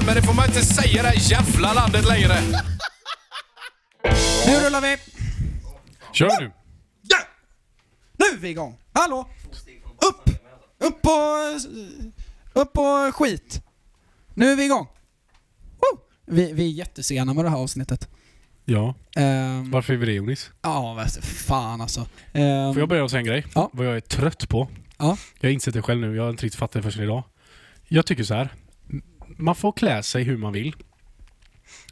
podden, men det får man inte säga i det här jävla landet längre. Nu rullar vi! Kör nu. Ja! Nu är vi igång! Hallå! Upp! Upp och... Upp och skit! Nu är vi igång! Vi, vi är jättesena med det här avsnittet. Ja, Ehm, varför är vi det Jonis? Ja, du, fan alltså. Ehm, Får jag börja med att säga en grej? Ja. Vad jag är trött på. Ja. Jag har insett det själv nu, jag har inte riktigt fattat det förrän idag. Jag tycker så här. Man får klä sig hur man vill.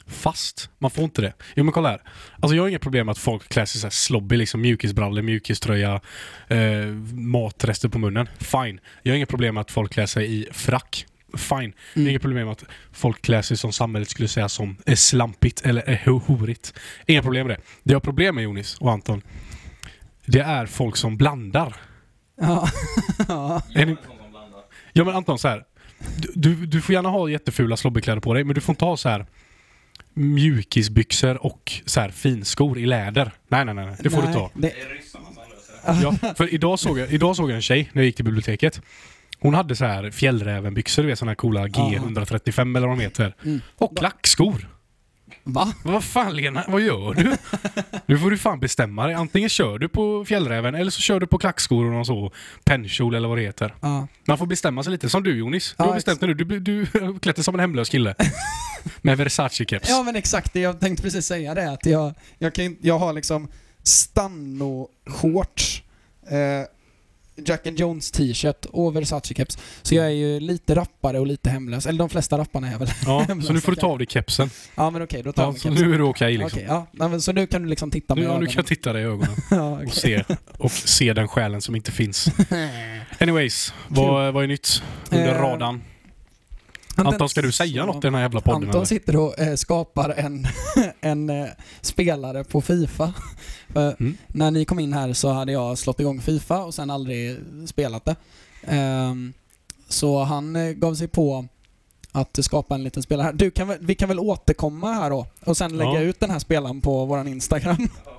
Fast man får inte det. Jo men kolla här. Alltså jag har inga problem med att folk klär sig så här slobby, liksom mjukisbrallor, mjukiströja, eh, matrester på munnen. Fine. Jag har inga problem med att folk klär sig i frack. Fine. Jag har Mm. inga problem med att folk klär sig som samhället skulle säga som är slampigt eller är ho- horigt. Inga problem med det. Det jag har problem med Jonis och Anton, det är folk som blandar. Ja. ja. Är ni... Ja men Anton, så här. Du, du, du får gärna ha jättefula slobbykläder på dig, men du får inte ha så här mjukisbyxor och så här finskor i läder. Nej, nej, nej. nej. Det får du Nej, inte ha. Det, Ja, för idag såg, jag, idag såg jag en tjej när jag gick till biblioteket. Hon hade så här fjällrävenbyxor, du vet såna här coola G135 eller vad de heter. Mm. Och klackskor. Va? Vad fan Lena, vad gör du? Nu får du fan bestämma dig. Antingen kör du på fjällräven eller så kör du på klackskor och någon så pennkjol eller vad det heter. Ja. Man får bestämma sig lite. Som du Jonis. Du Ja, har bestämt dig nu. Du, du klätt dig som en hemlös kille. Med Versace-keps. ja men exakt, det jag tänkte precis säga det att jag, jag, kan, jag har liksom Stanno-shorts, eh, Jack and Jones t-shirt och Versace-keps. Så jag är ju lite rappare och lite hemlös. Eller de flesta rapparna är väl Ja, så nu får du ta av dig kepsen. Ja men okej, då tar Ja, jag så kepsen. nu är du okej liksom. Okej, ja. Men, så nu kan du liksom titta Nu, med ja, nu ögonen. kan jag titta dig i ögonen ja, okej. och se, och se den själen som inte finns. Anyways, vad, vad är nytt under Eh, radarn? Anton, ska du säga något i den här jävla podden Anton eller? sitter och eh, skapar en, en eh, spelare på Fifa. För Mm. När ni kom in här så hade jag slått igång Fifa och sen aldrig spelat det. Ehm, så han eh, gav sig på att skapa en liten spelare här. Du, kan vi kan väl återkomma här då och sen lägga Ja. ut den här spelaren på våran Instagram.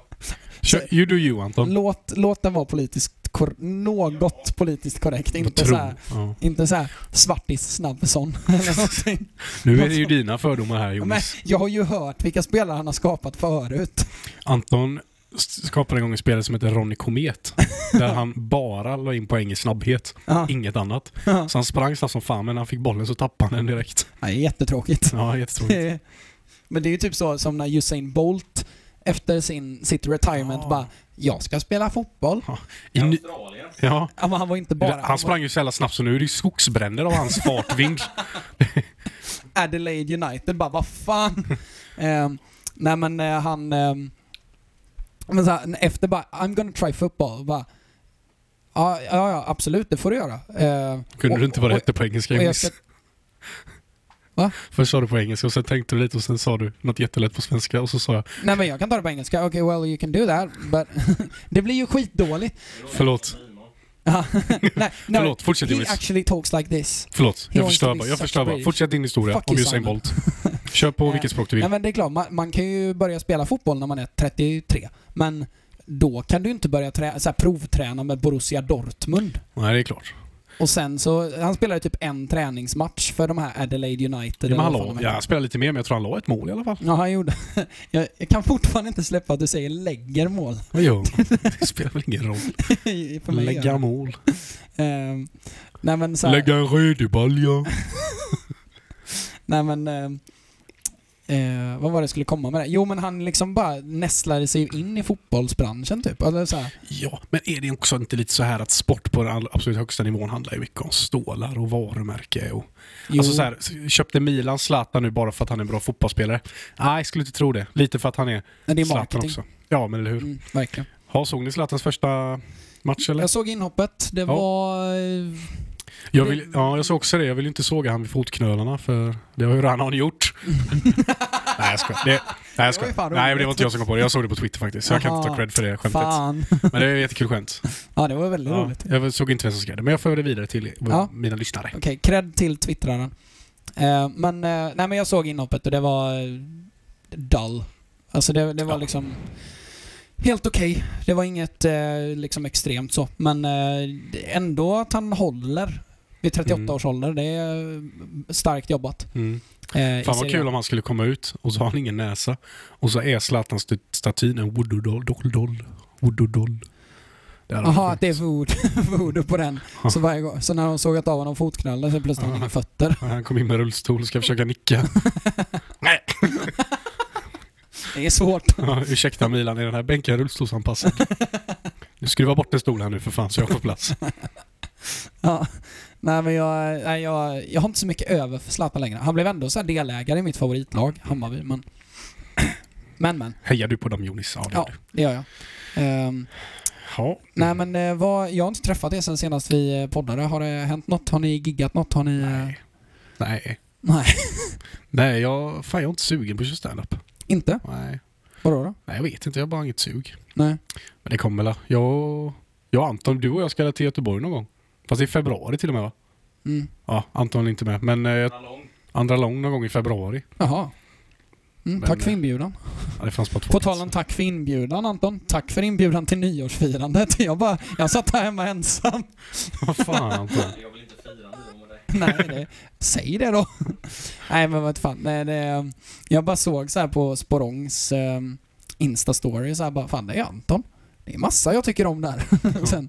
Kör, you do you Anton. Låt, låt den vara politiskt kor- något politiskt korrekt. Inte så här, Ja. inte så här svartis snabbson eller någonting. Nu är det ju dina fördomar här Men Jonas. jag har ju hört vilka spelare han har skapat förut. Anton skapade en gång en spelare som heter Ronny Komet. där han bara la in poäng i snabbhet. Ja. Inget annat. Ja. Så han sprang snabbt som fan men när han fick bollen så tappade han den direkt. Är jättetråkigt. Ja, jättetråkigt. Men det är ju typ så som när Usain Bolt efter sin, sitt retirement Ja. bara Jag ska spela fotboll. I ny- ja. Ja, han var inte bara... Han sprang ju så jävla snabbt så nu är det ju skogsbränder av hans fartvind. Adelaide United bara vad fan. Ehm, nej men eh, han... ehm, men så här, efter bara I'm gonna try football. Bara, ja, ja, ja, absolut det får du göra. Eh, Kunde och- du inte vad det hette på engelska jag ska, Va? Först sa du på engelska och sen tänkte du lite och sen sa du något jättelätt på svenska och så sa jag Nej men jag kan ta det på engelska. Okej, well you can do that. But det blir ju skitdåligt. förlåt, nej, no, Förlåt, fortsätt, He actually talks like this. förlåt. He Jag förstör bara. Jag förstör bara. Fortsätt din historia Fuck om Usain. Bolt. Kör på vilket språk du vill. Nej men det är klart, man, man kan ju börja spela fotboll när man är 33. Men då kan du inte börja trä, så här, provträna med Borussia Dortmund. Nej, det är klart. Och sen så, han spelade typ en träningsmatch för de här Adelaide United. Ja, men de ja, han spelade lite mer men jag tror han la ett mål i alla fall. Ja, han gjorde. Jag, jag kan fortfarande inte släppa att du säger lägger mål. Man? Det spelar väl ingen roll. Lägga mål. Ehm, nej men så här, Lägga en redig balja. Nej men... Eh, eh, vad var det jag skulle komma med det? Jo men han liksom bara nästlade sig in i fotbollsbranschen typ. Eller så här. Ja, men är det också inte lite så här att sport på den absolut högsta nivån handlar ju mycket om stålar och varumärke och... Jo, Alltså så här, köpte Milan Zlatan nu bara för att han är en bra fotbollsspelare? Nej, jag skulle inte tro det. Lite för att han är men det är Zlatan marketing. också. Ja, men eller hur? Mm, verkligen. Ha, såg ni Zlatans första match eller? Jag såg inhoppet. Det Ja. var... Jag vill, ja, jag såg också det. Jag vill inte såga han vid fotknölarna för det har ju redan han gjort. nej, jag skojar. Det, nej, jag var skojar. fan Nej, men det var inte jag som kom på det. Jag såg det på Twitter faktiskt. Så jag kan inte ta cred för det skämtet. Fan. Men det är ett jättekul skämt. Ja, det var väldigt Ja, roligt. jag såg inte vem som skrev det, men jag för det vidare till Ja. mina lyssnare. Okej, cred till twittraren. Eh, men, eh, nej men jag såg inhoppet och det var eh, dull. Alltså det, det var Ja. liksom helt okej. Det var inget eh, liksom extremt så. Men eh, ändå att han håller vid 38 Mm. års ålder. Det är eh, starkt jobbat. Mm. Eh, Fan vad kul om han skulle komma ut och så har han ingen näsa. Och så är Zlatan-statyn en voodoo-doll. Jaha, att det är voodoo, på den. Så, varje gång, så när de sågat av honom fotknölen så plötsligt har han inga fötter. Han kom in med rullstol och ska försöka nicka. Nej! Det är svårt. Ja, ursäkta Milan, är den här bänken rullstolsanpassad? Du skruvar bort en stol här nu för fan så jag får plats. Ja. Nej men jag, nej, jag, jag har inte så mycket över för Zlatan längre. Han blev ändå så delägare i mitt favoritlag, Hammarby. Men, men, men. Hejar du på dem Jonis? Ja, det Ja, gör du. det gör jag. Ehm, Ja. nej men eh, vad, jag har inte träffat er sen senast vi eh, poddade. Har det hänt något? Har ni giggat något? Har ni... eh, Nej. Nej. nej. Nej, jag, fan jag är inte sugen på att köra standup. Inte? Nej. Vadå då? Nej, jag vet inte. Jag har bara inget sug. Nej. Men det kommer väl. Jag, jag och Anton, du och jag ska till Göteborg någon gång. Fast i februari till och med va? Mm. Ja, Anton är inte med. Men eh, andra lång någon gång i februari. Jaha. Mm, Men, tack för eh, inbjudan. Ja, det fanns bara två På tal om tack för inbjudan Anton. Tack för inbjudan till nyårsfirandet. Jag bara, jag satt här hemma ensam. Vad fan Anton? Jag vill inte fira. Nej, det, säg det då. Nej men vad fan. Nej, det, jag bara såg så här på Sporongs eh, Insta-story så här bara, fan det är Anton. Det är massa jag tycker om där. Sen,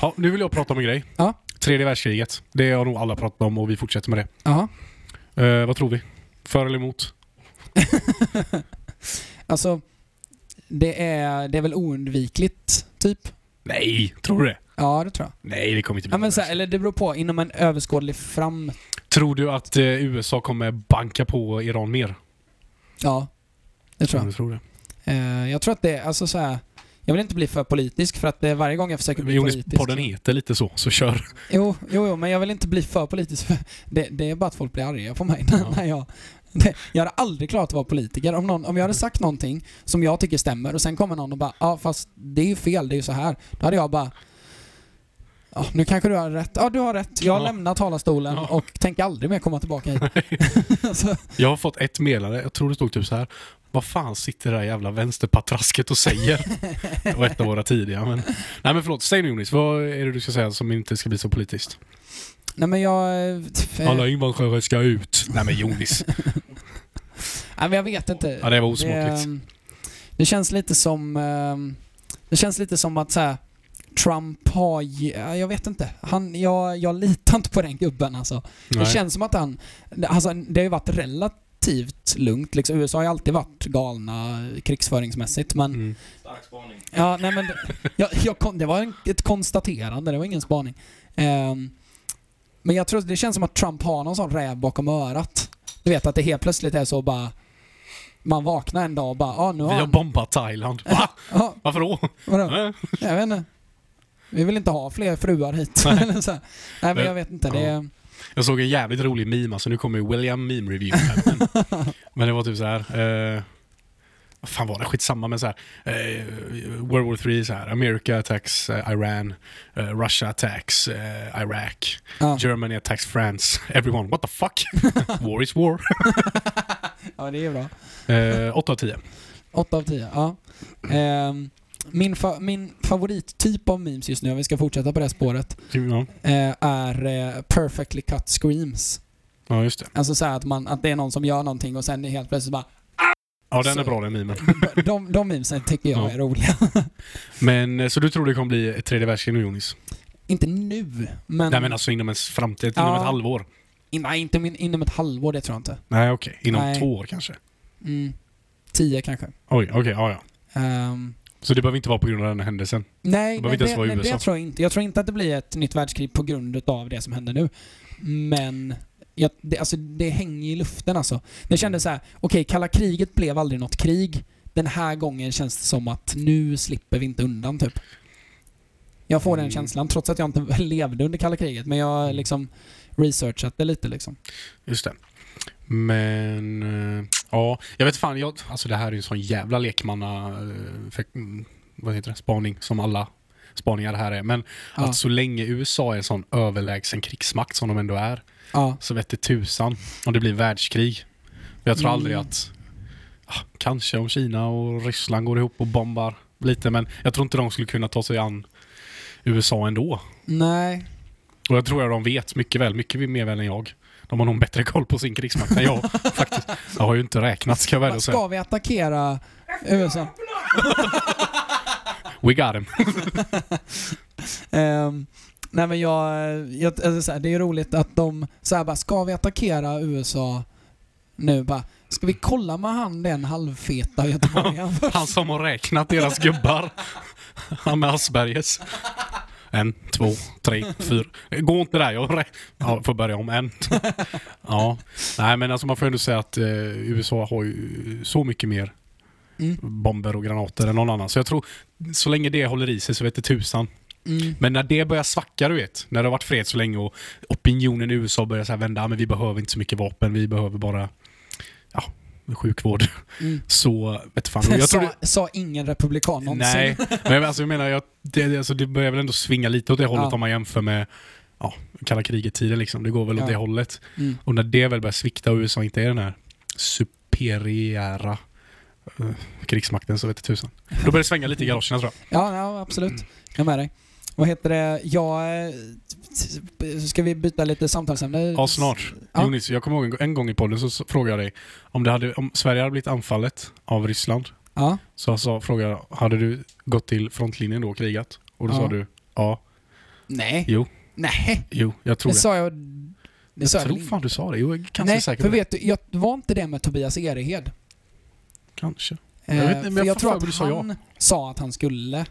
Ja, nu vill jag prata om en grej. Ja. Tredje världskriget. Det har nog alla pratat om och vi fortsätter med det. jaha. Eh, vad tror vi? För eller emot? Alltså, det är, det är väl oundvikligt, typ? Nej, tror du det? Ja, det tror jag. Nej, det kommer inte bli Ja, men så här, eller det beror på, inom en överskådlig fram... Tror du att eh, USA kommer banka på Iran mer? Ja, det tror Ja, jag. du tror det. Eh, jag tror att det, alltså så här. Jag vill inte bli för politisk för att det, varje gång jag försöker bli Jonas, politisk... podden heter lite så, så kör. Jo, jo, jo, men jag vill inte bli för politisk för det, det är bara att folk blir arga på mig Ja. när jag... Det, jag hade aldrig klarat att vara politiker. Om, någon, om jag hade sagt någonting som jag tycker stämmer och sen kommer någon och bara ja fast det är ju fel, det är ju så här. Då hade jag bara Ja, nu kanske du har rätt. Ja, du har rätt. Jag Ja. lämnar talarstolen Ja. och tänker aldrig mer komma tillbaka hit. Jag har fått ett meddelande, jag tror det stod typ så här. Vad fan sitter det där jävla vänsterpatrasket och säger? Det var ett av våra tidiga. Men... Nej men förlåt, säg nu Jonis, vad är det du ska säga som inte ska bli så politiskt? nej men jag... eh, Alla invandrare ska ut. Nej men Jonis. Nej men jag vet inte. Ja det var osmakligt. Det, det känns lite som... ehm, Det känns lite som att så här, Trump har... Jag vet inte. Han, jag, jag litar inte på den gubben alltså. Det Nej. känns som att han... Alltså, det har ju varit relativt lugnt. Liksom, USA har ju alltid varit galna krigsföringsmässigt men... Mm. Stark spaning. Ja, nej men... Jag, jag, det var en, ett konstaterande, det var ingen spaning. Ehm, men jag tror det känns som att Trump har någon sån räv bakom örat. Du vet att det helt plötsligt är så bara... Man vaknar en dag och bara, ah, nu har Vi har han... bombat Thailand. Va? Varför då? vadå? Jag vet inte. Vi vill inte ha fler fruar hit. Nej. Nej men jag vet inte. Det är... Jag såg en jävligt rolig meme, alltså nu kommer William Meme Review här, men, men det var typ så här. Eh, vad fan var det? Skitsamma men så här. Eh, World War 3 så här. America attacks eh, Iran. Eh, Russia attacks Iraq. Ja. Germany attacks France. Everyone, what the fuck? war is war. ja, det är bra. Eh, 8 av 10. 8 av 10, ja. Ehm, min, fa min favorittyp av memes just nu, om vi ska fortsätta på det spåret, Ja, eh, är eh, perfectly cut screams. ja just det. Alltså så att, man, att det är någon som gör någonting och sen helt plötsligt bara... Ja den är Så- bra den memen. De, de memesen tycker jag Ja. är roliga. Men eh, så du tror det kommer bli ett tredje världskrig nu Jonis? inte nu, men... Nej men alltså inom en framtid, inom Ja. ett halvår? in, nej, inte min, inom ett halvår, det tror jag inte. Nej okej, inom Nej. två år kanske? Mm, tio kanske. Oj, okej, ja ja. Ehm, Så det behöver inte vara på grund av den här händelsen? Nej, behöver nej det, nej, det tror jag inte. Jag tror inte att det blir ett nytt världskrig på grund av det som händer nu. Men jag, det, alltså, det hänger i luften alltså. Det kändes så här: okej, kalla kriget blev aldrig något krig. Den här gången känns det som att nu slipper vi inte undan typ. Jag får den Mm. känslan, trots att jag inte levde under kalla kriget. Men jag har liksom researchat det lite liksom. Just det. Men, eh, ja, jag vet fan, jag, alltså det här är ju en sån jävla lekmanna, eh, för, mm, vad heter det, spaning som alla spaningar här är. Men Ja, att så länge USA är en sån överlägsen krigsmakt som de ändå är, ja, så vette tusan om det blir världskrig. Jag tror Mm. aldrig att, ah, kanske om Kina och Ryssland går ihop och bombar lite, men jag tror inte de skulle kunna ta sig an USA ändå. nej. Och jag tror att de vet mycket väl, mycket mer väl än jag, De har nog bättre koll på sin krigsmakt än jag faktiskt. Jag har ju inte räknat ska jag väl säga. Ska vi attackera USA? We got him. Ehm, nej men jag, jag alltså, så här, det är roligt att de så här bara, ska vi attackera USA nu? Bara, ska vi kolla med han den halvfeta göteborgaren först? Han som har räknat deras gubbar. Han med Aspergers. En, två, tre, fyra. Gå inte där, jag ja, får börja om. En. Ja. Nej men alltså man får ändå säga att eh, USA har ju så mycket mer Mm. bomber och granater än någon annan. Så jag tror, så länge det håller i sig så vet det tusan. Mm. Men när det börjar svacka, du vet. När det har varit fred så länge och opinionen i USA börjar så vända. "Ah, Men vi behöver inte så mycket vapen, vi behöver bara ja, sjukvård. Mm. Så, vet fan. Jag sa, det, sa ingen republikan någonsin. nej, men alltså, jag menar, jag, det, alltså, det börjar väl ändå svinga lite åt det hållet Ja. om man jämför med ja, kalla kriget-tiden. Liksom. Det går väl åt Ja. det hållet. Mm. Och när det väl börjar svikta och USA inte är den här superiära uh, krigsmakten så vet det tusan. Då börjar det svänga lite i galoscherna tror jag. Ja, ja, absolut. Jag är med dig. Vad heter det? Jag... eh, Ska vi byta lite samtalsämne? Ja, snart. Ja. Jonis, jag kommer ihåg en, gång i podden så, frågade jag dig om, det hade, om Sverige hade blivit anfallet av Ryssland. Ja. Så så frågade jag, hade du gått till frontlinjen då och krigat? Och då Ja. sa du, ja, Nej. jo, Nej. jo, jag tror Det det. sa jag... Det sa jag jag tror väl fan du sa det. Jo, jag är Nej, säker för vet du, jag, var inte det med Tobias Erehed? Kanske. Eh, Jag vet inte, men jag jag tror att du sa ja. han sa att han skulle,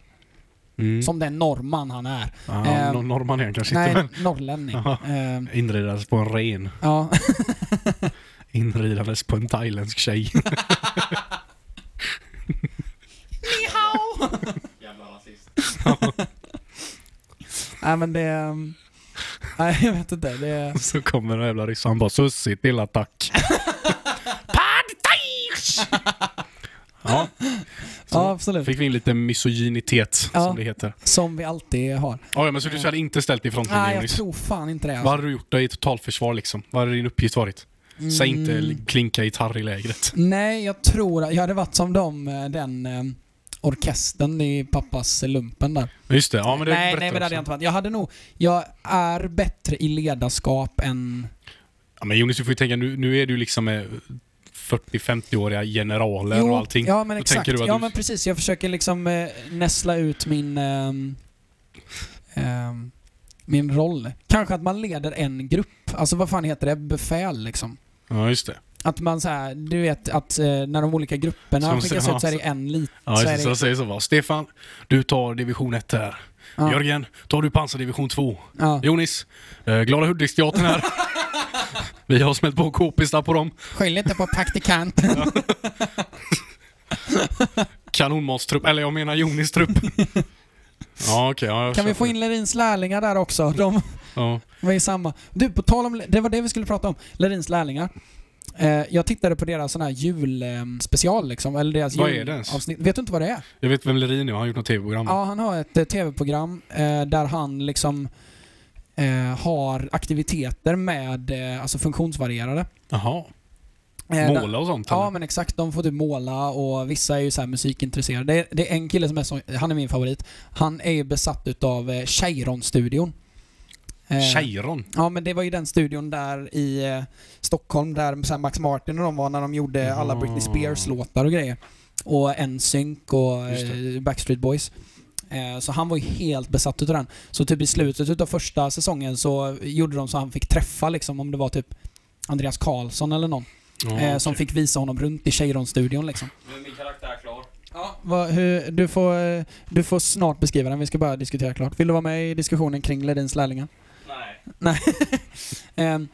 Mm. som den norrman han är. ja, eh, norrman är han kanske inte, Nej, men norrlänning. Jaha. Eh, inridades på en ren. ja. Inridades på en thailändsk tjej. Jävla rasist. Nej men det... um, Nej jag vet inte. Det, så kommer den jävla ryssen. Han bara sussi till attack. ja, Så ja absolut. fick vi in lite misogynitet Ja. som det heter. Som vi alltid har. Ja, men så du hade inte ställt dig i frontlinjen Nej jag Jonis? tror fan inte det. Vad Alltså. hade du gjort då i totalförsvar liksom? Vad hade din uppgift varit? Säg inte Mm. klinka gitarr i lägret. Nej jag tror att jag hade varit som de, eh, den eh, orkestern i pappas lumpen där. Just det, ja men det nej, nej men det hade jag inte varit. Jag hade nog, jag är bättre i ledarskap än... Ja, men Jonas, du får ju tänka, nu, nu är du liksom eh, 40-50-åriga generaler och allting. ja men Då exakt. du Ja du- men precis, jag försöker liksom eh, näsla ut min... ehm, ehm, min roll. Kanske att man leder en grupp. Alltså vad fan heter det? Befäl liksom. Ja, just det. Att man så här, du vet att eh, när de olika grupperna Som- skickas ja, ut så är det så- en lit. Ja, så det. det- Så säger så bara. Stefan, du tar division 1 här. Ja, Jörgen, tar du pansardivision 2. ja. Jonis, eh, Glada Hudik-teatern här. Vi har smält på k-pistar på dem. Skyll inte på praktikant. Kanonmatstrupp, eller jag menar Jonis trupp. Ja, okej. ja, kan vi få in Lerins lärlingar där också? De Ja. var ju samma. Du, på tal om... Det var det vi skulle prata om. Lerins lärlingar. Eh, jag tittade på deras sån här julspecial liksom, eller deras Vad är det julavsnitt. Vet du inte vad det är? Jag vet vem Lerin är, han har gjort något tv-program. Ja, han har ett eh, tv-program eh, där han liksom eh, har aktiviteter med eh, alltså funktionsvarierade. Jaha. Eh, Måla och sånt? Ja eller? men exakt, de får typ måla och vissa är ju så musikintresserade. Det är, det är en kille som är så, han är min favorit. Han är ju besatt utav eh, Cheiron-studion. Eh, Cheiron? Ja men det var ju den studion där i eh, Stockholm där så Max Martin och de var när de gjorde alla Britney Spears-låtar och grejer. Och NSYNC och eh, Backstreet Boys. Eh, så han var ju helt besatt utav den. Så typ i slutet utav första säsongen så gjorde de så han fick träffa liksom om det var typ Andreas Karlsson eller någon. Ja, eh, som okej. fick visa honom runt i Cheiron-studion liksom. Nu är min karaktär klar. Ja, vad, hur, du, får, du får snart beskriva den, vi ska bara diskutera klart. Vill du vara med i diskussionen kring Ledins lärlingar? Nej. Ehm,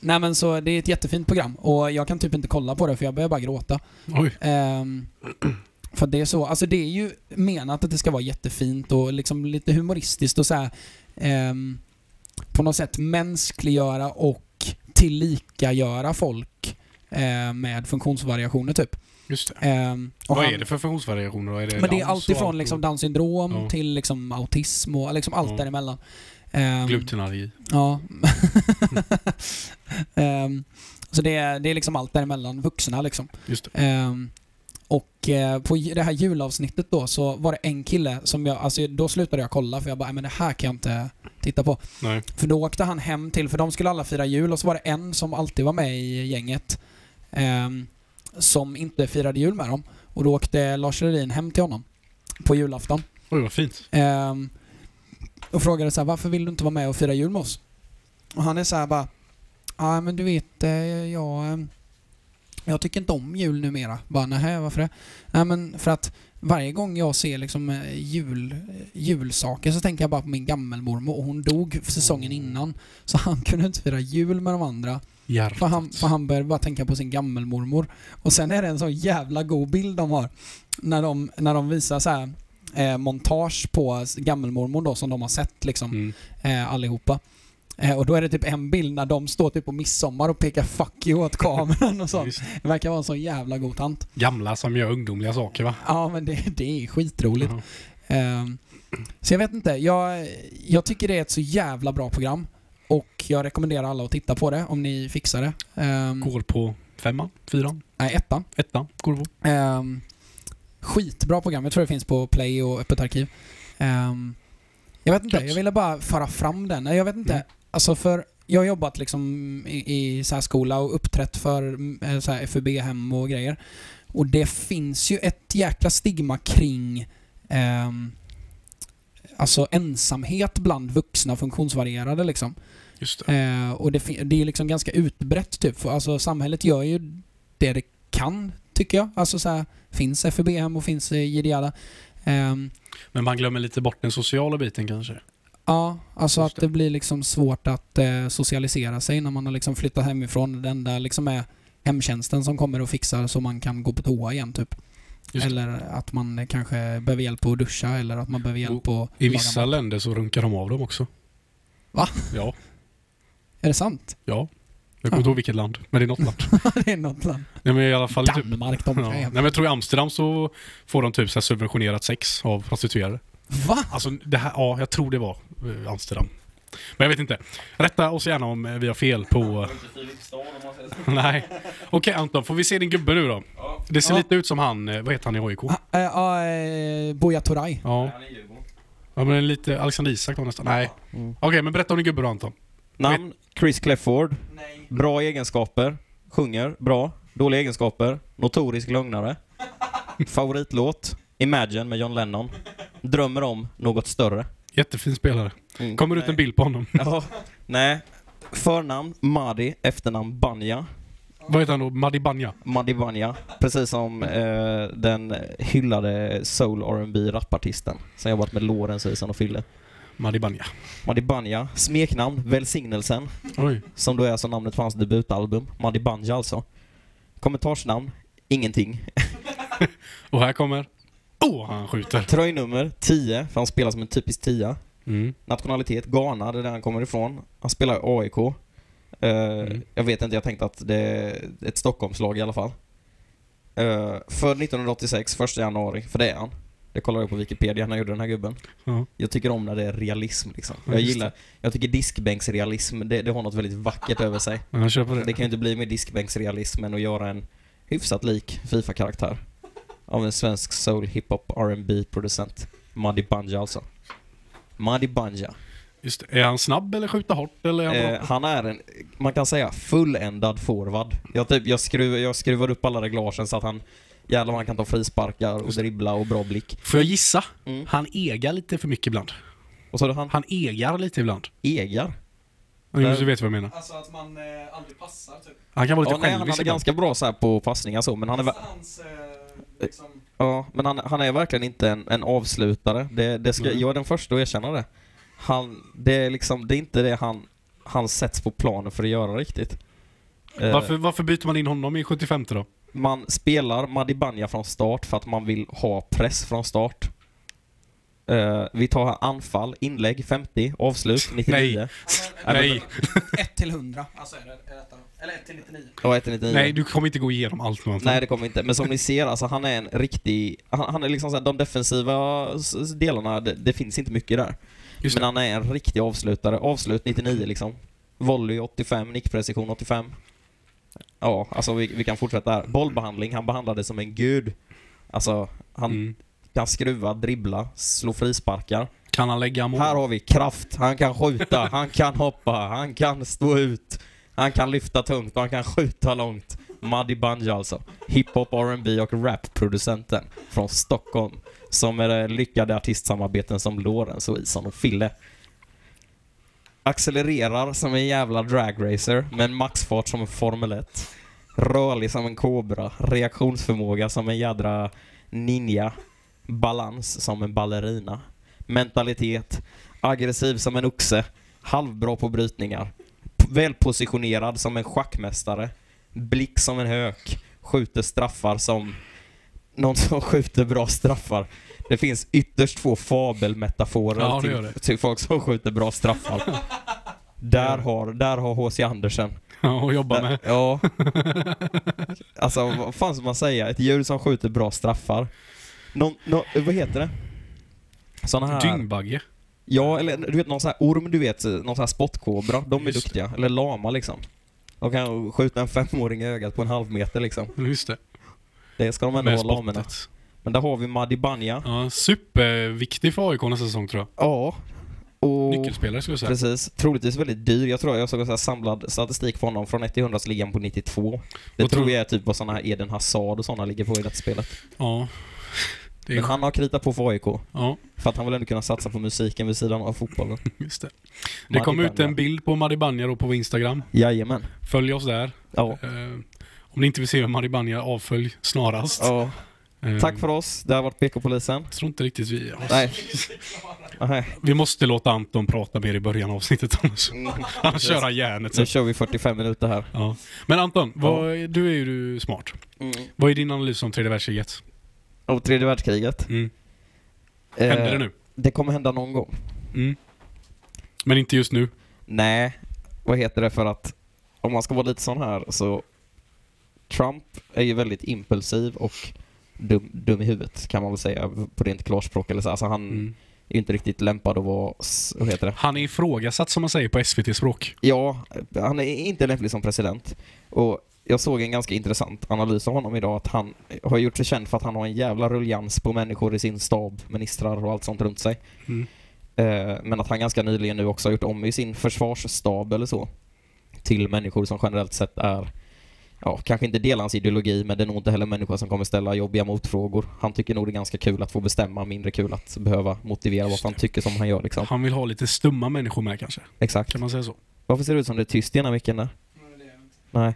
nej men så det är ett jättefint program och jag kan typ inte kolla på det för jag börjar bara gråta. Oj. Ehm, för det är så, alltså det är ju menat att det ska vara jättefint och liksom lite humoristiskt och så här, ehm, på något sätt mänskliggöra och tillikagöra folk eh, med funktionsvariationer typ. Just det. Och Vad han- är det för funktionsvariationer då? Är det men det är Downs allt och ifrån allt? liksom Downs syndrom Ja. till liksom autism och liksom allt Ja. däremellan. Ehm, Glutenallergi. Ja. Ehm, så det är, det är liksom allt däremellan, vuxna liksom. Just det. Ehm, och eh, på det här julavsnittet då så var det en kille som jag, alltså då slutade jag kolla för jag bara, "Nej, men det här kan jag inte titta på. Nej. För då åkte han hem till, för de skulle alla fira jul och så var det en som alltid var med i gänget ehm, som inte firade jul med dem. Och då åkte Lars Lerin hem till honom på julafton. Oj, vad fint. Ehm, och frågade så här, varför vill du inte vara med och fira jul med oss? Och han är så här bara, ja men du vet, eh, jag, eh, jag tycker inte om jul numera. Bara, nej varför det? Nej men för att varje gång jag ser liksom eh, jul, eh, julsaker så tänker jag bara på min gammelmormor och hon dog säsongen innan. Så han kunde inte fira jul med de andra. Hjärtat. För han, för han började bara tänka på sin gammelmormor. Och sen är det en så jävla god bild de har. När de, när de visar så här eh, montage på gammelmormor då som de har sett liksom Mm. eh, allihopa. Eh, och då är det typ en bild när de står typ på midsommar och pekar 'fuck you' åt kameran och så. Just. Det verkar vara en så jävla god tant. Gamla som gör ungdomliga saker va? Ja men det, det är skitroligt. Ja. Ehm, så jag vet inte, jag, jag tycker det är ett så jävla bra program. Och jag rekommenderar alla att titta på det om ni fixar det. Ehm, Går på femman, fyran, nej, ettan. ettan. Går det på. Um, skitbra program. Jag tror det finns på Play och Öppet arkiv. Ehm, jag vet inte, jag ville bara föra fram den. Jag vet inte, Mm. Alltså för jag har jobbat liksom i, i särskola och uppträtt för eh, så här FUB-hem och grejer. Och det finns ju ett jäkla stigma kring ehm, alltså ensamhet bland vuxna funktionsvarierade liksom. Just det. Eh, och det, det är liksom ganska utbrett typ. För, alltså samhället gör ju det det kan, tycker jag. Alltså så här, finns FUB-hem och finns eh, Jediala. Ehm, Men man glömmer lite bort den sociala biten kanske. Ja, alltså Just att det blir liksom svårt att eh, socialisera sig när man har liksom flyttat hemifrån. Det enda liksom är hemtjänsten som kommer och fixar så man kan gå på toa igen typ. Just. Eller att man kanske behöver hjälp att duscha eller att man behöver hjälp att I vissa mat. länder så runkar de av dem också. Va? Ja. Är det sant? Ja. Jag kommer inte ihåg vilket land, men det är något land. det är något land. Nej, men i alla fall typ, Danmark, de ja. Nej, men jag tror i Amsterdam så får de typ så subventionerat sex av prostituerade. Va? Alltså det här, ja, jag tror det var eh, Amsterdam. Men jag vet inte. Rätta oss gärna om eh, vi har fel på... Nej. Okej Anton, får vi se din gubbe nu då? Ja, Det ser Ja. lite ut som han, eh, vad heter han i AIK? Ah, eh, Ja, eh, Buya Turay. Ja. han är Djurgården. ja, men lite Alexander Isak då nästan. Nej. Mm. Okej, men berätta om din gubbe då Anton. Namn Chris Clefford. Nej. Bra egenskaper. Sjunger bra. Dåliga egenskaper. Notorisk lögnare. Favoritlåt Imagine med John Lennon. Drömmer om något större. Jättefin spelare. Mm. Kommer ut en bild på honom. Ja. Nej. Förnamn Madi, efternamn Banja. Vad heter han då? Madi Banja? Madi Banja. Precis som eh, den hyllade soul rb rapartisten som jobbat med Lorentz, Ison och Fille. Madi Banja. Madi Banja. Smeknamn Välsignelsen. Oj. Som då är alltså namnet på hans debutalbum. Madi Banja alltså. Kommentarsnamn Ingenting. Och här kommer... Åh, han skjuter. Tröjnummer 10, för han spelar som en typisk tia. Mm. Nationalitet Ghana, det är där han kommer ifrån. Han spelar AIK. Eh, Mm. Jag vet inte, jag tänkte att det är ett Stockholmslag i alla fall. Uh, född 1986, 1 januari, för det är han. Det kollade jag på Wikipedia när jag gjorde den här gubben. Ja. Jag tycker om när det är realism liksom. Ja, Jag gillar, jag tycker diskbänksrealism, det, det har något väldigt vackert över sig. På det. Det kan ju inte bli mer diskbänksrealism än att göra en hyfsat lik Fifa-karaktär. Av en svensk soul, hiphop, R&B producent Muddy Banja alltså. Muddy Banja. Just det. Är han snabb eller skjuter hårt eller är han? Eh, han är en, man kan säga, fulländad forward. Jag, typ, jag, skruv, jag skruvar upp alla reglagen så att han, jävlar vad han kan ta frisparkar och dribbla och bra blick. Får jag gissa? Mm. Han egar lite för mycket ibland. Och så han Han egar lite ibland. egar. Du vet vad jag menar. Alltså att man eh, aldrig passar typ. Han kan vara Ja, lite nej, han självisk är ganska bra så här på passningar så, men han är, Hans, eh, liksom, ja, men han, han är verkligen inte en, en avslutare. Det, det ska, Nej. jag är den första att erkänna det. Han, det är liksom, det är inte det han, han sätts på planen för att göra riktigt. Eh, Varför, varför byter man in honom i 75 då? Man spelar Madi Banja från start för att man vill ha press från start. Eh, vi tar anfall, inlägg 50, avslut 99. Nej. Nej, 1 till 100. Alltså är det, är detta. Eller 1 till 99. Ja, 1 99. nej, du kommer inte gå igenom allt med. Nej, det kommer inte. Men som ni ser, alltså han är en riktig... Han, han är liksom så här, de defensiva delarna, det, det finns inte mycket där. Just Men det. han är en riktig avslutare. Avslut 99 liksom. Volley 85, nickprecision 85. Ja, alltså vi, vi kan fortsätta här. Bollbehandling, han behandlade som en gud. Alltså, han Mm. kan skruva, dribbla, slå frisparkar. Kan han lägga mål? Här har vi kraft, han kan skjuta, han kan hoppa, han kan stå ut, han kan lyfta tungt och han kan skjuta långt. Muddy Bungy alltså. Hiphop, R&B och rap-producenten från Stockholm. Som är det lyckade artistsamarbeten som Lorentz och Ison och Fille. Accelererar som en jävla dragracer med en maxfart som en Formel 1. Rörlig som en kobra, reaktionsförmåga som en jädra ninja. Balans som en ballerina. Mentalitet, aggressiv som en oxe, halvbra på brytningar. Välpositionerad som en schackmästare. Blick som en hök. Skjuter straffar som någon som skjuter bra straffar. Det finns ytterst få fabelmetaforer Ja, till, till folk som skjuter bra straffar. Där har, där har H.C. Andersen. Ja, att jobba med. Ja. Alltså, vad fan ska man säga? Ett djur som skjuter bra straffar. Någon, nå- vad heter det? Såna här... Dyngbagge. Ja, eller du vet någon sån här orm, du vet, någon sån här spottkobra. De är Just duktiga. Eller lama liksom. De kan skjuta en femåring i ögat på en halv meter liksom. Just det. Det ska de ändå vara lamorna. Men där har vi Madi Banja. Ja, superviktig för AIK nästa säsong tror jag. Ja. Och... Nyckelspelare skulle jag säga. Precis. Troligtvis väldigt dyr. Jag tror jag såg här samlad statistik på honom från 1 till 100 så ligger han på 92. Det Vad tror jag är typ vad såna här Eden Hazard och såna ligger på i detta spelet. Ja. Men han har kritat på för AIK. ja, För att han vill ändå kunna satsa på musiken vid sidan av fotbollen. just det. Det kom ut en bild på Madi Banja då på Instagram. Jajamän. Följ oss där. Ja. Eh, om ni inte vill se Madi Banja, avfölj snarast. ja. Eh, Tack för oss. Det har varit PK-polisen. Jag tror inte riktigt vi... Nej. Nej. Vi måste låta Anton prata mer i början av avsnittet annars, annars kör han järnet Nu kör vi 45 minuter här. Ja. Men Anton, vad, du är ju smart. Mm. Vad är din analys om tredje världskriget? Och tredje världskriget. Mm. Händer Eh, det nu? Det kommer hända någon gång. Mm. Men inte just nu. Nej, vad heter det för att om man ska vara lite sån här så Trump är ju väldigt impulsiv och dum, dum i huvudet kan man väl säga på rent klarspråk eller så. Alltså han Mm. är ju inte riktigt lämpad att vara, vad heter det? Han är ifrågasatt som man säger på SVT-språk. Ja, han är inte lämplig som president. Och jag såg en ganska intressant analys av honom idag att han har gjort sig känd för att han har en jävla ruljans på människor i sin stab, ministrar och allt sånt runt sig. Mm. Eh, Men att han ganska nyligen nu också har gjort om i sin försvarsstab eller så till människor som generellt sett är Ja, kanske inte delar hans ideologi, men det är nog inte heller människor som kommer ställa jobbiga motfrågor. Han tycker nog det är ganska kul att få bestämma, mindre kul att behöva motivera vad han tycker som han gör liksom. Han vill ha lite stumma människor med kanske. Exakt. Kan man säga så? Varför ser det ut som det är tyst i ena micken där? Nej.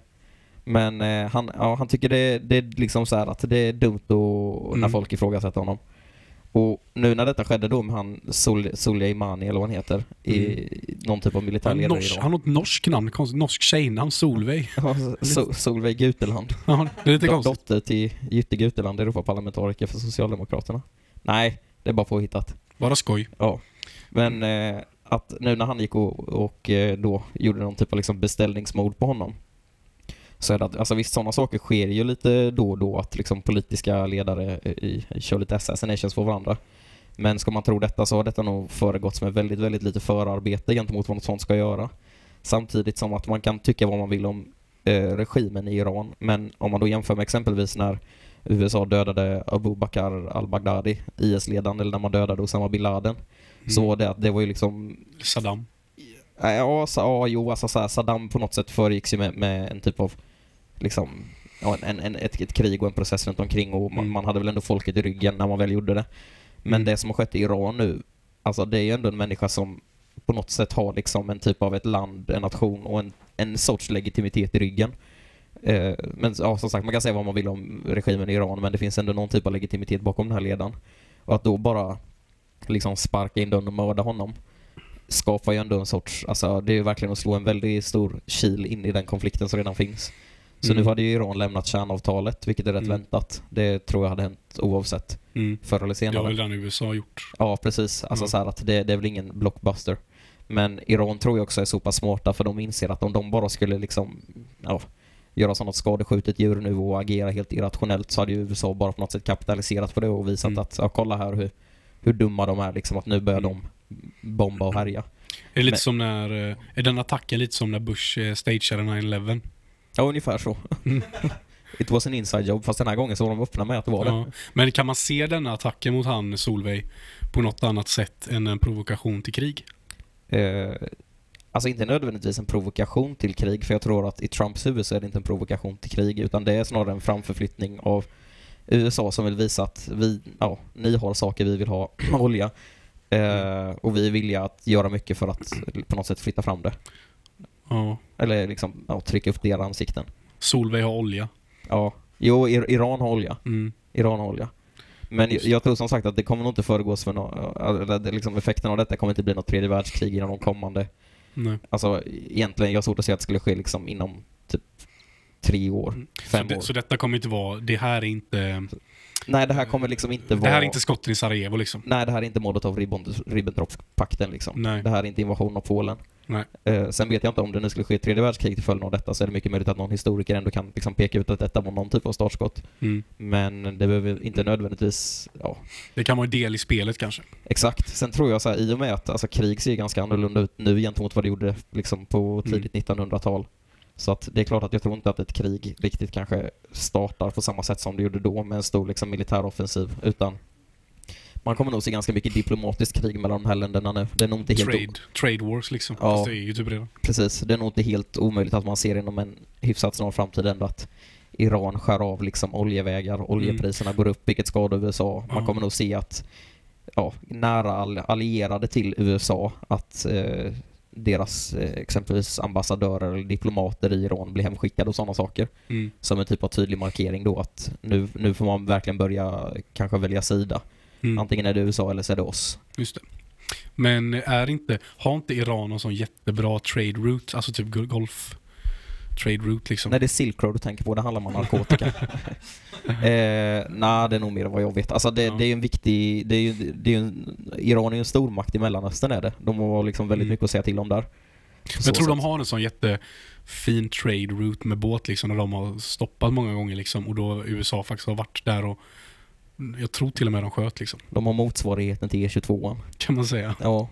Men eh, han, ja, han tycker det, det är liksom så här att det är dumt när Mm. folk ifrågasätter honom. Och nu när detta skedde då med han Sol, Soleimani eller vad han heter, i någon typ av militär ledare norsk, han har ett norskt namn, konstigt. Norsk tjejnamn, Solveig. Ja, so, Solveig Guteland. Ja, det är lite Do- konstigt. Dotter till Jytte Guteland, Europaparlamentariker för Socialdemokraterna. Nej, det är bara påhittat. Bara skoj. Ja. Men eh, att nu när han gick och, och eh, då gjorde någon typ av liksom beställningsmord på honom. Så är det att, alltså visst sådana saker sker ju lite då och då att liksom politiska ledare eh, i, kör lite assassinations på varandra. Men ska man tro detta så har detta nog föregåtts med väldigt, väldigt lite förarbete gentemot vad något sånt ska göra. Samtidigt som att man kan tycka vad man vill om eh, regimen i Iran. Men om man då jämför med exempelvis när USA dödade Abu Bakr al-Baghdadi, IS-ledaren, eller när man dödade Osama bin Laden. Så Mm. var det att det var ju liksom Saddam. Ja, så, ja jo, alltså så här, Saddam på något sätt föregicks ju med, med en typ av liksom, ja, en, en, ett, ett krig och en process runt omkring och man, Mm. man hade väl ändå folket i ryggen när man väl gjorde det. Men Mm. det som har skett i Iran nu, alltså det är ju ändå en människa som på något sätt har liksom en typ av ett land, en nation och en, en sorts legitimitet i ryggen. Eh, men ja, som sagt, man kan säga vad man vill om regimen i Iran, men det finns ändå någon typ av legitimitet bakom den här ledaren. Och att då bara liksom sparka in dörren och mörda honom skapar ju ändå en sorts, alltså det är ju verkligen att slå en väldigt stor kil in i den konflikten som redan finns. Så Mm. nu hade ju Iran lämnat kärnavtalet, vilket är rätt Mm. väntat. Det tror jag hade hänt oavsett, Mm. förr eller Det har senare. väl den USA gjort. Ja, precis. Alltså Ja. så här att det, det är väl ingen blockbuster. Men Iran tror jag också är så pass smarta för de inser att om de bara skulle liksom, ja, göra som något skadeskjutet djur nu och agera helt irrationellt så hade ju USA bara på något sätt kapitaliserat på det och visat Mm. att, ja kolla här hur, hur dumma de är liksom, att nu börjar Mm. de bomba och härja. Är det lite Men- som när... eh, Är den attacken lite som när Bush eh, stageade 9-11? Ja, ungefär så. Mm. It was an inside job, fast den här gången så var de öppna med att det var det. Ja. Men kan man se denna attacken mot han Solveig på något annat sätt än en provokation till krig? Eh, alltså inte nödvändigtvis en provokation till krig, för jag tror att i Trumps huvud så är det inte en provokation till krig, utan det är snarare en framförflyttning av USA som vill visa att vi, ja, ni har saker vi vill ha, olja, eh, och vi är villiga att göra mycket för att på något sätt flytta fram det. Ja. Eller liksom ja, trycka upp deras ansikten. Solveig har olja. Ja. Jo, Ir- Iran har olja. Mm. Iran har olja. Men jag, jag tror som sagt att det kommer nog inte föregås för något, liksom effekten av detta kommer inte bli något tredje världskrig inom de kommande Nej. Alltså egentligen, jag har svårt att se att det skulle ske liksom inom typ tre år, Mm. Så, fem det, år. så detta kommer inte vara... Det här är inte... Nej, det här kommer liksom inte Det vara... här är inte skotten i Sarajevo liksom. Nej, det här är inte Molotov-Ribbentrop-pakten liksom. Nej. Det här är inte invasion av Polen. Nej. Eh, sen vet jag inte om det nu skulle ske ett tredje världskrig till följd av detta så är det mycket möjligt att någon historiker ändå kan liksom peka ut att detta var någon typ av startskott. Mm. Men det behöver inte nödvändigtvis, ja, Det kan vara en del i spelet kanske. exakt. Sen tror jag så här, i och med att alltså, krig ser ganska annorlunda ut nu gentemot vad det gjorde liksom på tidigt 1900-tal. Så att det är klart att jag tror inte att ett krig riktigt kanske startar på samma sätt som det gjorde då med en stor liksom, militäroffensiv. Utan man kommer nog se ganska mycket diplomatiskt krig mellan de här länderna nu. Det är nog inte helt, Trade, trade wars liksom. Ja. Fast det är ju typ redan. precis, det är nog inte helt omöjligt att man ser inom en hyfsat snar framtid ändå att Iran skär av liksom oljevägar, oljepriserna går upp vilket skadar USA. Man Ja. kommer nog se att ja, nära all, allierade till USA att eh, deras eh, exempelvis ambassadörer eller diplomater i Iran blir hemskickade och sådana saker. Mm. Som en typ av tydlig markering då att nu, nu får man verkligen börja kanske välja sida. Mm. Antingen är det USA eller så är det oss. Just det. Men är inte, har inte Iran någon sån jättebra trade route? Alltså typ golf trade route liksom? Nej, det är Silk Road du tänker på, det handlar om narkotika. eh, Nej, det är nog mer vad jag vet. Alltså det, Ja. det är ju en viktig, det är ju, det är en, Iran är ju en stormakt i Mellanöstern är det. De har liksom väldigt Mm. mycket att säga till om där. Jag tror de sätt. har en sån jättefin trade route med båt liksom, när de har stoppat många gånger liksom, och då USA faktiskt har varit där och jag tror till och med de sköt liksom, De har motsvarigheten till E22. kan man säga. Ja.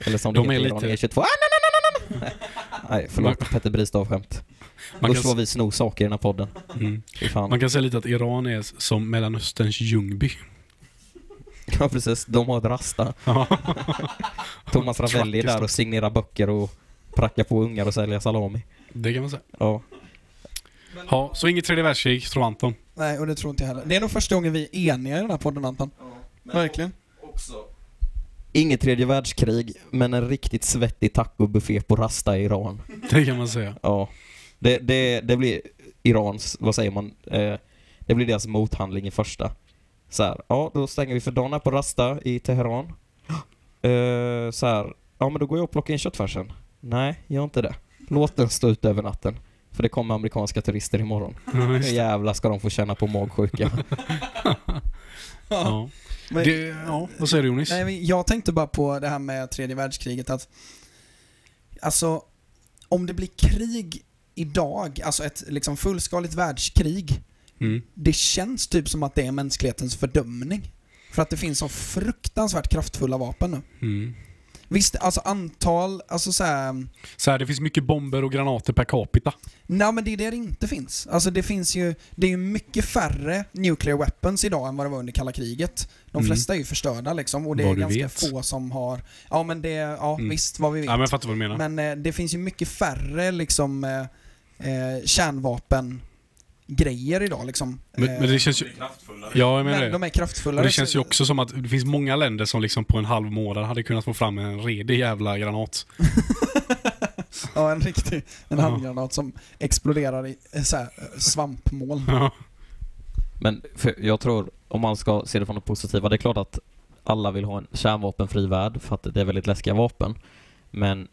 Eller som det De är heter Iran, lite- E22. Ah, nej, nej, nej, nej, förlåt. Petter Bristav-skämt. Man Usch kan, vad vi snor saker i den här podden. mm, man kan säga lite att Iran är som Mellanösterns Ljungby. Ja, precis. De har ett rasta. Thomas Ravelli är där och signerar böcker och prackar på ungar och säljer salami. det kan man säga. Ja. Ja, så inget tredje världskrig, tror Anton. Nej, och det tror inte jag heller. Det är nog första gången vi är eniga i den här podden Anton. Verkligen. Inget tredje världskrig, men en riktigt svettig tacobuffé på Rasta i Iran. Det kan man säga. Ja. Det, det, det blir Irans, vad säger man, eh, det blir deras mothandling i första. Så här, ja då stänger vi för dagen på Rasta i Teheran. Eh, så här, ja men då går jag och plockar in köttfärsen. Nej, gör inte det. Låt den stå ut över natten. För det kommer amerikanska turister imorgon. Ja, det. jävlar ska de få känna på magsjuka. Ja. Men, Det, ja, vad säger du Jonis? nej, jag tänkte bara på det här med tredje världskriget att Alltså, om det blir krig idag, alltså ett liksom fullskaligt världskrig, Mm. det känns typ som att det är mänsklighetens fördömning. För att det finns så fruktansvärt kraftfulla vapen nu. Mm. Visst, alltså antal, alltså så här, Så här, det finns mycket bomber och granater per capita. Nej men det är det det inte finns. Alltså det finns ju, det är ju mycket färre nuclear weapons idag än vad det var under kalla kriget. De Mm. flesta är ju förstörda liksom och det Vad är du ganska vet. få som har, ja men det, ja Mm. visst vad vi vet. Ja, men jag fattar vad du menar. Men eh, det finns ju mycket färre liksom eh, eh, kärnvapen grejer idag liksom. Men, Eh, men det känns ju... kraftfullare. Ja, jag menar men det. de är kraftfullare. Och det känns ju så- också som att det finns många länder som liksom på en halv månad hade kunnat få fram en redig jävla granat. ja, en riktig en Ja. handgranat som exploderar i eh, så här, eh, svampmoln. Ja. Men för jag tror, om man ska se det från det positiva, det är klart att alla vill ha en kärnvapenfri värld för att det är väldigt läskiga vapen. Men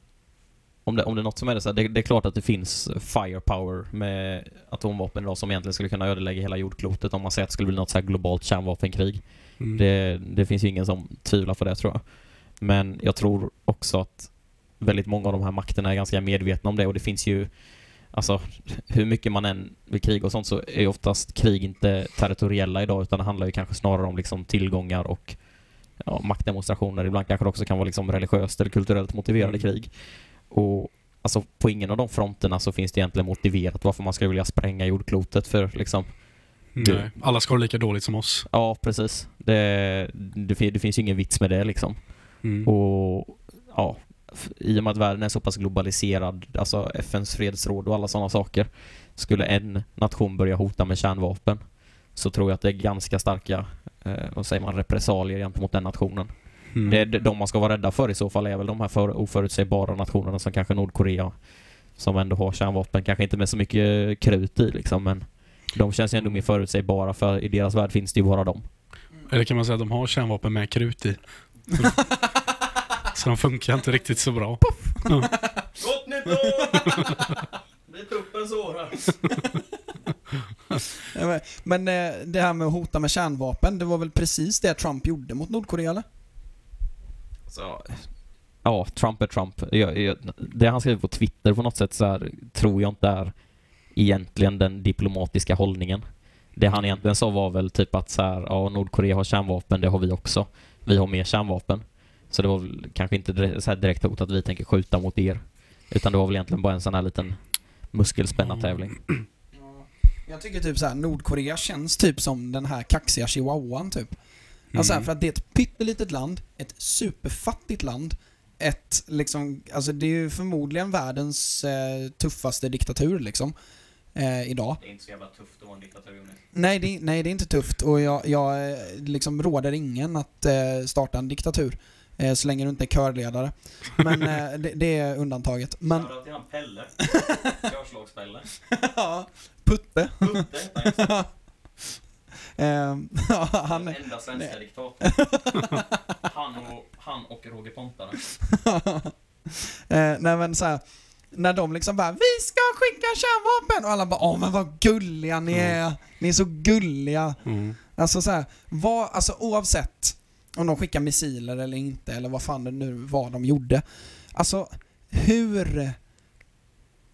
om det, om det är något som är det så här, det, det är klart att det finns firepower med atomvapen idag som egentligen skulle kunna ödelägga hela jordklotet om man säger att det skulle bli något så här globalt kärnvapenkrig. Mm. Det, det finns ju ingen som tvivlar på det tror jag. Men jag tror också att väldigt många av de här makterna är ganska medvetna om det och det finns ju Alltså hur mycket man än vill kriga och sånt så är oftast krig inte territoriella idag utan det handlar ju kanske snarare om liksom tillgångar och ja, maktdemonstrationer. Ibland kanske det också kan vara liksom religiöst eller kulturellt motiverade Mm. krig. Och alltså på ingen av de fronterna så finns det egentligen motiverat varför man skulle vilja spränga jordklotet för liksom, Nej. Alla ska ha lika dåligt som oss. ja precis. Det, det, det finns ju ingen vits med det liksom. Mm. Och ja, i och med att världen är så pass globaliserad, alltså FNs fredsråd och alla sådana saker, skulle en nation börja hota med kärnvapen så tror jag att det är ganska starka, eh, vad säger man, repressalier gentemot den nationen. Mm. Det, de man ska vara rädda för i så fall är väl de här för, oförutsägbara nationerna som kanske Nordkorea, som ändå har kärnvapen, kanske inte med så mycket krut i liksom, men de känns ju ändå mer förutsägbara för i deras värld finns det ju bara dem. Eller kan man säga att de har kärnvapen med krut i? Så, de funkar inte riktigt så bra. Gott nytt år! Det är tuppen så här. Ja, men- Men eh, det här med att hota med kärnvapen, det var väl precis det Trump gjorde mot Nordkorea eller? Så, ja, Trump är Trump. Jag, jag, det han skriver på Twitter på något sätt så här, tror jag inte är egentligen den diplomatiska hållningen. Det han egentligen sa var väl typ att så här, ja, Nordkorea har kärnvapen, det har vi också. Vi har mer kärnvapen. Så det var väl kanske inte direkt, så här direkt hot att vi tänker skjuta mot er. Utan det var väl egentligen bara en sån här liten muskelspänna-tävling. Jag tycker typ så här, Nordkorea känns typ som den här kaxiga chihuahuan typ. Alltså här, Mm. för att det är ett pyttelitet land, ett superfattigt land, ett liksom, alltså det är ju förmodligen världens eh, tuffaste diktatur liksom. Eh, idag. Det är inte så jävla tufft att vara en diktatur Jonas. Nej det, nej, det är inte tufft och jag, jag eh, liksom råder ingen att eh, starta en diktatur. Eh, så länge du inte är körledare. Men eh, det, det är undantaget. Men, Shoutout till han Pelle. Körslagspelle. ja, Putte. Putte han. Ehm, han, Den enda svenska diktatorn. Han och, han och Roger Pontare. eh, nej men så här, när de liksom bara 'Vi ska skicka kärnvapen' och alla bara 'Åh men vad gulliga ni är, ni är så gulliga' Mm. Alltså så här, vad, alltså oavsett om de skickar missiler eller inte eller vad fan det nu var de gjorde. Alltså hur...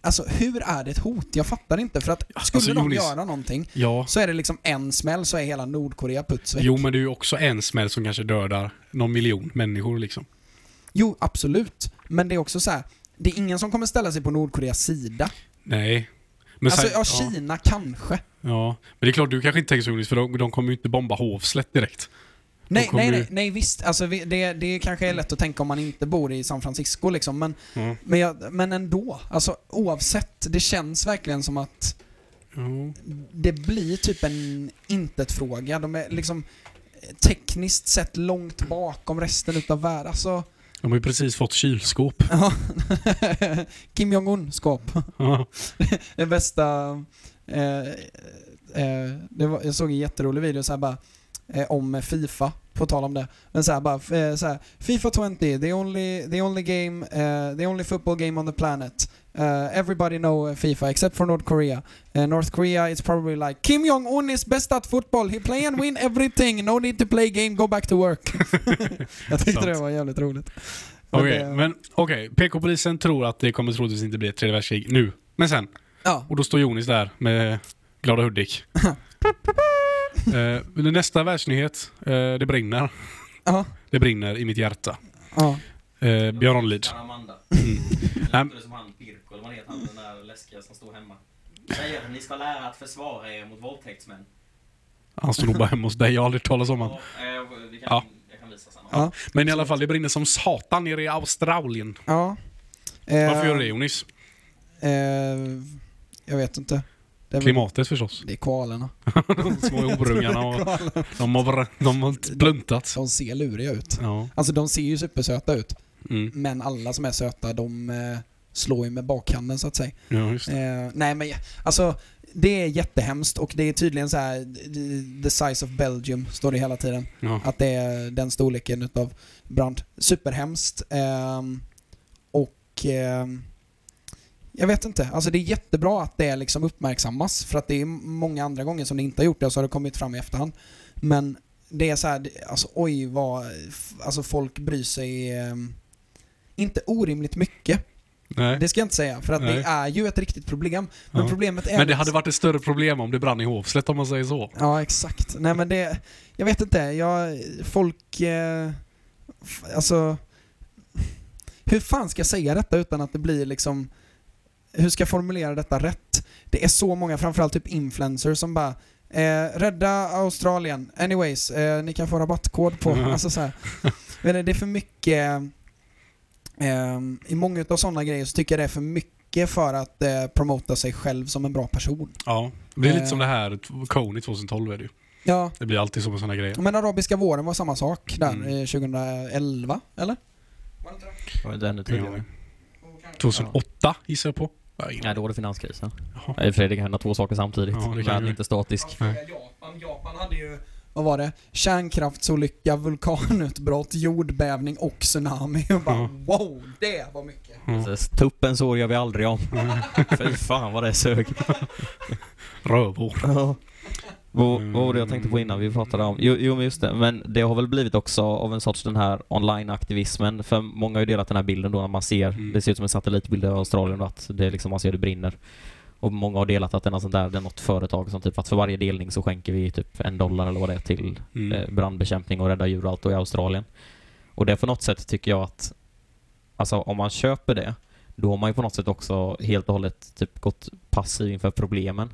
Alltså hur är det ett hot? Jag fattar inte för att skulle Alltså, de Jonis- göra någonting Ja. så är det liksom en smäll så är hela Nordkorea puts väck. Jo, men det är ju också en smäll som kanske dödar någon miljon människor liksom. Jo, absolut. Men det är också så här. det är ingen som kommer ställa sig på Nordkoreas sida. Nej. Men alltså, sen- ja, Kina kanske. Ja, men det är klart du kanske inte tänker så Jonas, för de, de kommer ju inte bomba hovslätt direkt. Nej, nej, nej, nej, visst. Alltså, det, det kanske är lätt att tänka om man inte bor i San Francisco liksom, men, Ja. men, jag, men ändå. Alltså oavsett, det känns verkligen som att Ja. det blir typ en intet-fråga. De är liksom tekniskt sett långt bakom resten utav världen. Alltså, De har ju precis fått kylskåp. Kim Jong-Un-skåp. Ja. Det bästa... Eh, eh, det var, jag såg en jätterolig video så här bara, eh, om Fifa, på tal om det. Men så här bara, eh, så här, Fifa 20, the only, the only game, eh, the only football game on the planet. Uh, everybody know Fifa except for North Korea. Uh, North Korea is probably like Kim Jong-Un is best at football. He play and win everything. No need to play game, go back to work. jag tyckte det var jävligt roligt. Okej, det- men okej. PK-polisen tror att det kommer troligtvis inte bli ett tredje världskrig nu. Men sen, Ja, och då står Jonis där med Glada Hudik. eh, nästa världsnyhet, eh, det brinner. ja, Det brinner i mitt hjärta. ja. Eh, Björn Ranelid. Amanda. Mm. Det som han Pirko, eller vad heter han, den där läskiga som står hemma. Säger ni ska lära att försvara er mot våldtäktsmän. Han står nog bara hemma hos dig, jag har aldrig talat om honom. Ja, eh. Jag kan visa sen. Ja. Men i alla fall, det brinner som satan nere i Australien. ja. Varför Eh, gör det Jonis? Eh, jag vet inte. Väl- Klimatet förstås. det är koalerna. De små orungarna och de har, de har bluntat. De ser luriga ut. Ja. Alltså de ser ju supersöta ut. Mm. Men alla som är söta, de eh, slår ju med bakhanden så att säga. ja, just. Eh, nej men alltså, det är jättehemskt och det är tydligen så här the- size of Belgium, står det hela tiden. Ja. Att det är den storleken utav brand. Superhemskt. ehm, och ehm, jag vet inte, alltså det är jättebra att det liksom uppmärksammas för att det är många andra gånger som det inte har gjort det och så har det kommit fram i efterhand. Men det är så här, alltså oj vad, alltså folk bryr sig ehm, inte orimligt mycket. Nej. Det ska jag inte säga, för att Nej. det är ju ett riktigt problem. Men Ja. problemet är... Men det hade varit ett större problem om det brann i hovslätt om man säger så. Ja, exakt. Nej men det, jag vet inte, jag, folk, eh, alltså, hur fan ska jag säga detta utan att det blir liksom hur ska jag formulera detta rätt? Det är så många, framförallt typ influencers som bara eh, rädda Australien, anyways, eh, ni kan få rabattkod på, Mhm. alltså så här. Men det är för mycket, eh, i många av sådana grejer så tycker jag det är för mycket för att eh, promota sig själv som en bra person. Ja. Det blir lite Eh. som det här Kony 2012 är det ju. Ja, Det blir alltid så med sådana grejer. men arabiska våren var samma sak där Mm. eh, 2011, eller? Det var inte ännu tidigare. 2008 gissar jag på. Ja, Nej, då var det finanskrisen. Jaha. Nej, Fredrik kan hända två saker samtidigt. Ja, det Världen ju. är inte statisk. Japan. Japan hade ju, vad var det? Kärnkraftsolycka, vulkanutbrott, jordbävning och tsunami. Och bara Ja. wow, det var mycket. Ja. Precis. Tuppen sågar vi aldrig om. Fy fan vad det sög. Rövhår. Ja. Vad, var det jag tänkte på innan vi pratade om? Jo, jo men just det, men det har väl blivit också av en sorts den här online-aktivismen. För många har ju delat den här bilden då när man ser, Mm. det ser ut som en satellitbild av Australien och att det är liksom, man ser det brinner. Och många har delat att det är sånt där, det är något företag som typ att för varje delning så skänker vi typ en dollar eller vad det är till Mm. eh, brandbekämpning och rädda djur och allt då i Australien. Och det på något sätt tycker jag att, alltså om man köper det, då har man ju på något sätt också helt och hållet typ gått passiv inför problemen.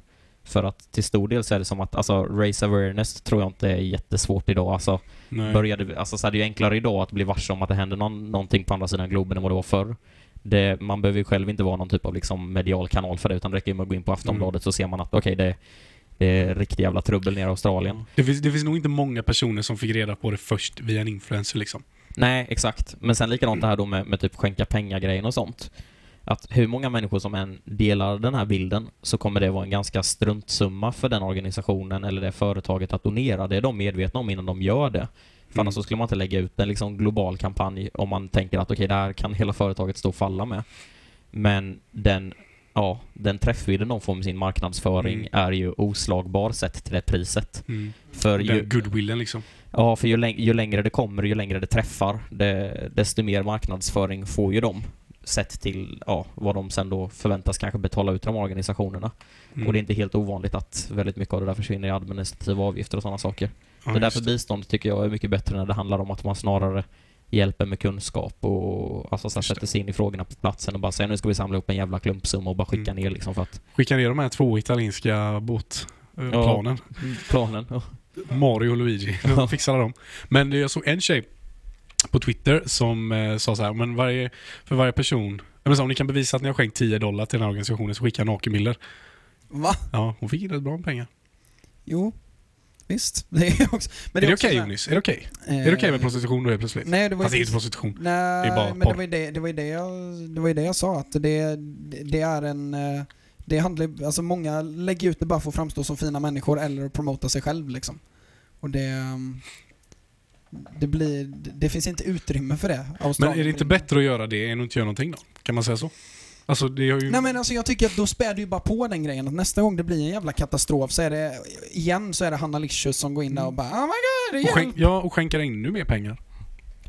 För att till stor del så är det som att, alltså race awareness tror jag inte är jättesvårt idag. Alltså, Nej. började, alltså så är det ju enklare idag att bli varse om att det händer någon, någonting på andra sidan globen än vad det var förr. Det, man behöver ju själv inte vara någon typ av liksom medial kanal för det, utan det räcker ju med att gå in på Aftonbladet så ser man att okej, det, det är riktigt jävla trubbel nere i Australien. Det finns, det finns nog inte många personer som fick reda på det först via en influencer liksom. Nej, exakt. Men sen likadant det här då med, med typ skänka pengar-grejen och sånt. Att hur många människor som än delar den här bilden så kommer det vara en ganska struntsumma för den organisationen eller det företaget att donera. Det är de medvetna om innan de gör det. För Mm. annars så skulle man inte lägga ut en liksom global kampanj om man tänker att okej, det här kan hela företaget stå och falla med. Men den, ja, den träffvidden de får med sin marknadsföring Mm. är ju oslagbar sett till det priset. Mm. För Den ju, goodwillen liksom. Ja, för ju, läng- ju längre det kommer, ju längre det träffar, det, desto mer marknadsföring får ju de. Sett till ja, vad de sen då förväntas kanske betala ut till de organisationerna. Mm. Och det är inte helt ovanligt att väldigt mycket av det där försvinner i administrativa avgifter och sådana saker. Ja, det är därför bistånd tycker jag är mycket bättre när det handlar om att man snarare hjälper med kunskap och alltså, så sätter sig in i frågorna på platsen och bara säger nu ska vi samla upp en jävla klumpsumma och bara skicka Mm. ner liksom för att Skicka ner de här två italienska båtplanen. planen. Ja. Mario och Luigi. De fixade dem. Men jag såg en tjej på Twitter som eh, sa så här, men varje, för varje person, men så, om ni kan bevisa att ni har skänkt 10 dollar till den här organisationen så skicka nakenbilder. Va? Ja, hon fick rätt bra med pengar. Jo, visst. Det är också, men är det också okej här- Jonis? Är det okej? Eh, Är det okej med prostitution då helt plötsligt? Nej, det var Fast det är inte prostitution. Nej, Det är bara men porr. det var ju det, det, var ju det, jag, det var ju det jag sa att det, det är en... eh, Det handlar alltså många lägger ut det bara för att framstå som fina människor eller att promota sig själv liksom. Och det... Det blir... Det finns inte utrymme för det. Men är det inte bättre att göra det än att inte göra någonting då? Kan man säga så? Alltså det ju... Nej men alltså jag tycker att då spär du ju bara på den grejen att nästa gång det blir en jävla katastrof så är det igen så är det Hanna Licious som går in där och bara oh my god, och hjälp! skänk, ja, och skänker ännu mer pengar.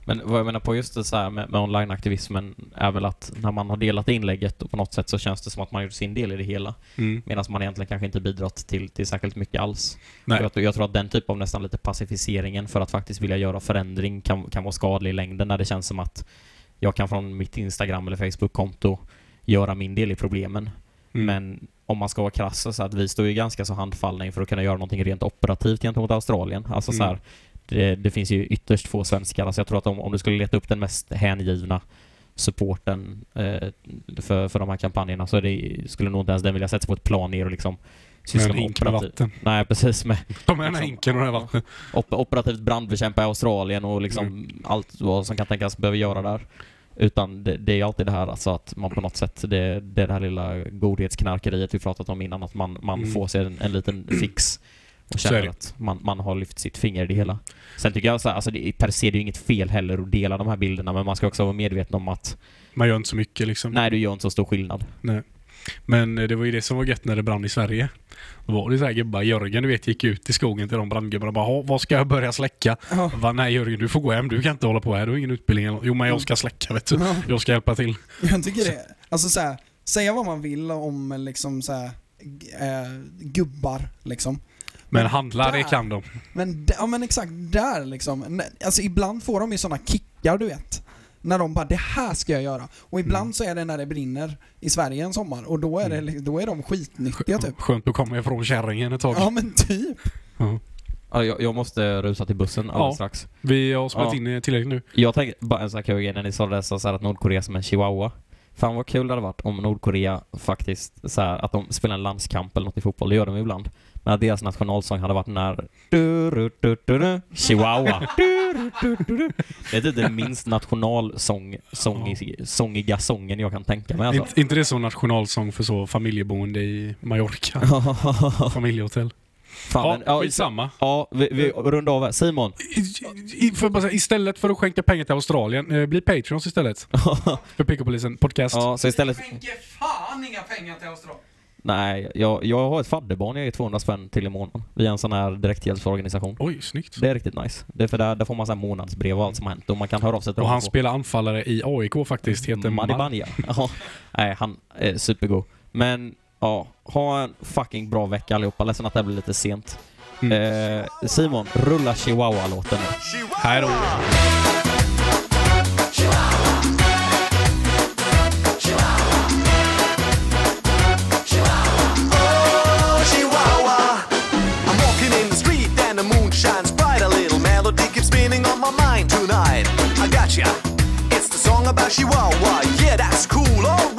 Men vad jag menar på just det så här med, med online-aktivismen är väl att när man har delat inlägget och på något sätt så känns det som att man har gjort sin del i det hela. Mm. Medan man egentligen kanske inte bidrat till, till särskilt mycket alls. Jag, jag tror att den typ av nästan lite pacificeringen för att faktiskt vilja göra förändring kan, kan vara skadlig i längden när det känns som att jag kan från mitt Instagram eller Facebook-konto göra min del i problemen. Mm. Men om man ska vara krass så att vi står ju ganska så handfallna inför att kunna göra någonting rent operativt gentemot Australien. Alltså så Mm. här, det, det finns ju ytterst få svenskar. Alltså jag tror att om, om du skulle leta upp den mest hängivna supporten eh, för, för de här kampanjerna så det, skulle nog inte ens den vilja sätta sig på ett plan ner och liksom syssla med operativ... vatten. Nej, precis. Med Ta med den här hinken och det här vattnet. op operativt brandbekämpa i Australien och liksom Mm. allt vad som kan tänkas behöva göra där. Utan det, det är alltid det här alltså att man på något sätt, det, det är det här lilla godhetsknarkeriet vi pratat om innan, att man, man Mm. får sig en, en liten fix och Så känner att man, man har lyft sitt finger i det hela. Sen tycker jag så här, alltså det, per se det är ju inget fel heller att dela de här bilderna, men man ska också vara medveten om att Man gör inte så mycket liksom. nej, du gör inte så stor skillnad. Men eh, det var ju det som var gött när det brann i Sverige. Då var det så här gubbar, Jörgen du vet gick ut i skogen till de brandgubbarna och bara "Ha, vad ska jag börja släcka? Ja. Bara, nej Jörgen du får gå hem, du kan inte hålla på här, du har ingen utbildning eller något." Jo men jag ska släcka vet du. Ja. Jag ska hjälpa till. Jag tycker det, alltså så här, säga vad man vill om liksom så här, eh, gubbar liksom. Men Men handla det där- kan de. Men, ja men exakt där liksom. Alltså ibland får de ju såna kickar du vet. När de bara, det här ska jag göra. Och ibland Mm. så är det när det brinner i Sverige en sommar och då är, det, Mm. då är de skitnyttiga typ. Skönt att komma ifrån kärringen ett tag. Ja men typ. Ja. Ja, jag, jag måste rusa till bussen alldeles Ja. strax. Vi har spelat Ja. in eh, tillräckligt nu. Jag tänker, bara en sån här kul grej när ni sa det så här att Nordkorea är som en chihuahua. Fan vad kul det hade varit om Nordkorea faktiskt så här, att de spelar en landskamp eller något i fotboll, det gör de ibland. Att deras nationalsång hade varit den här Chihuahua. Det är typ den minst nationalsång, sångig, sångiga sången jag kan tänka mig alltså. Inte, inte det som nationalsång för så familjeboende i Mallorca? Familjehotell. Fan, Ja, men, ja, skitsamma. ja, vi, vi rundar av här. Simon. I, i, jag säga, istället för att skänka pengar till Australien, eh, bli Patreons istället. För PK-polisen podcast. ja, så istället... skänker fan inga pengar till Australien. Nej, jag, jag har ett fadderbarn jag ger 200 spänn till i månaden. Via en sån här direkthjälpsorganisation. Oj, snyggt. Det är riktigt nice. Det är för där, där får man så här månadsbrev och allt som har hänt och man kan höra av sig till Och han på- spelar anfallare i AIK faktiskt, heter Madi Mar- Banja. Ja. Nej, han är supergod. Men ja, ha en fucking bra vecka allihopa. Ledsen att det här blir lite sent. Mm. Eh, Simon, rulla Chihuahua-låten nu. Hej då. She wow wow, yeah that's cool, alright.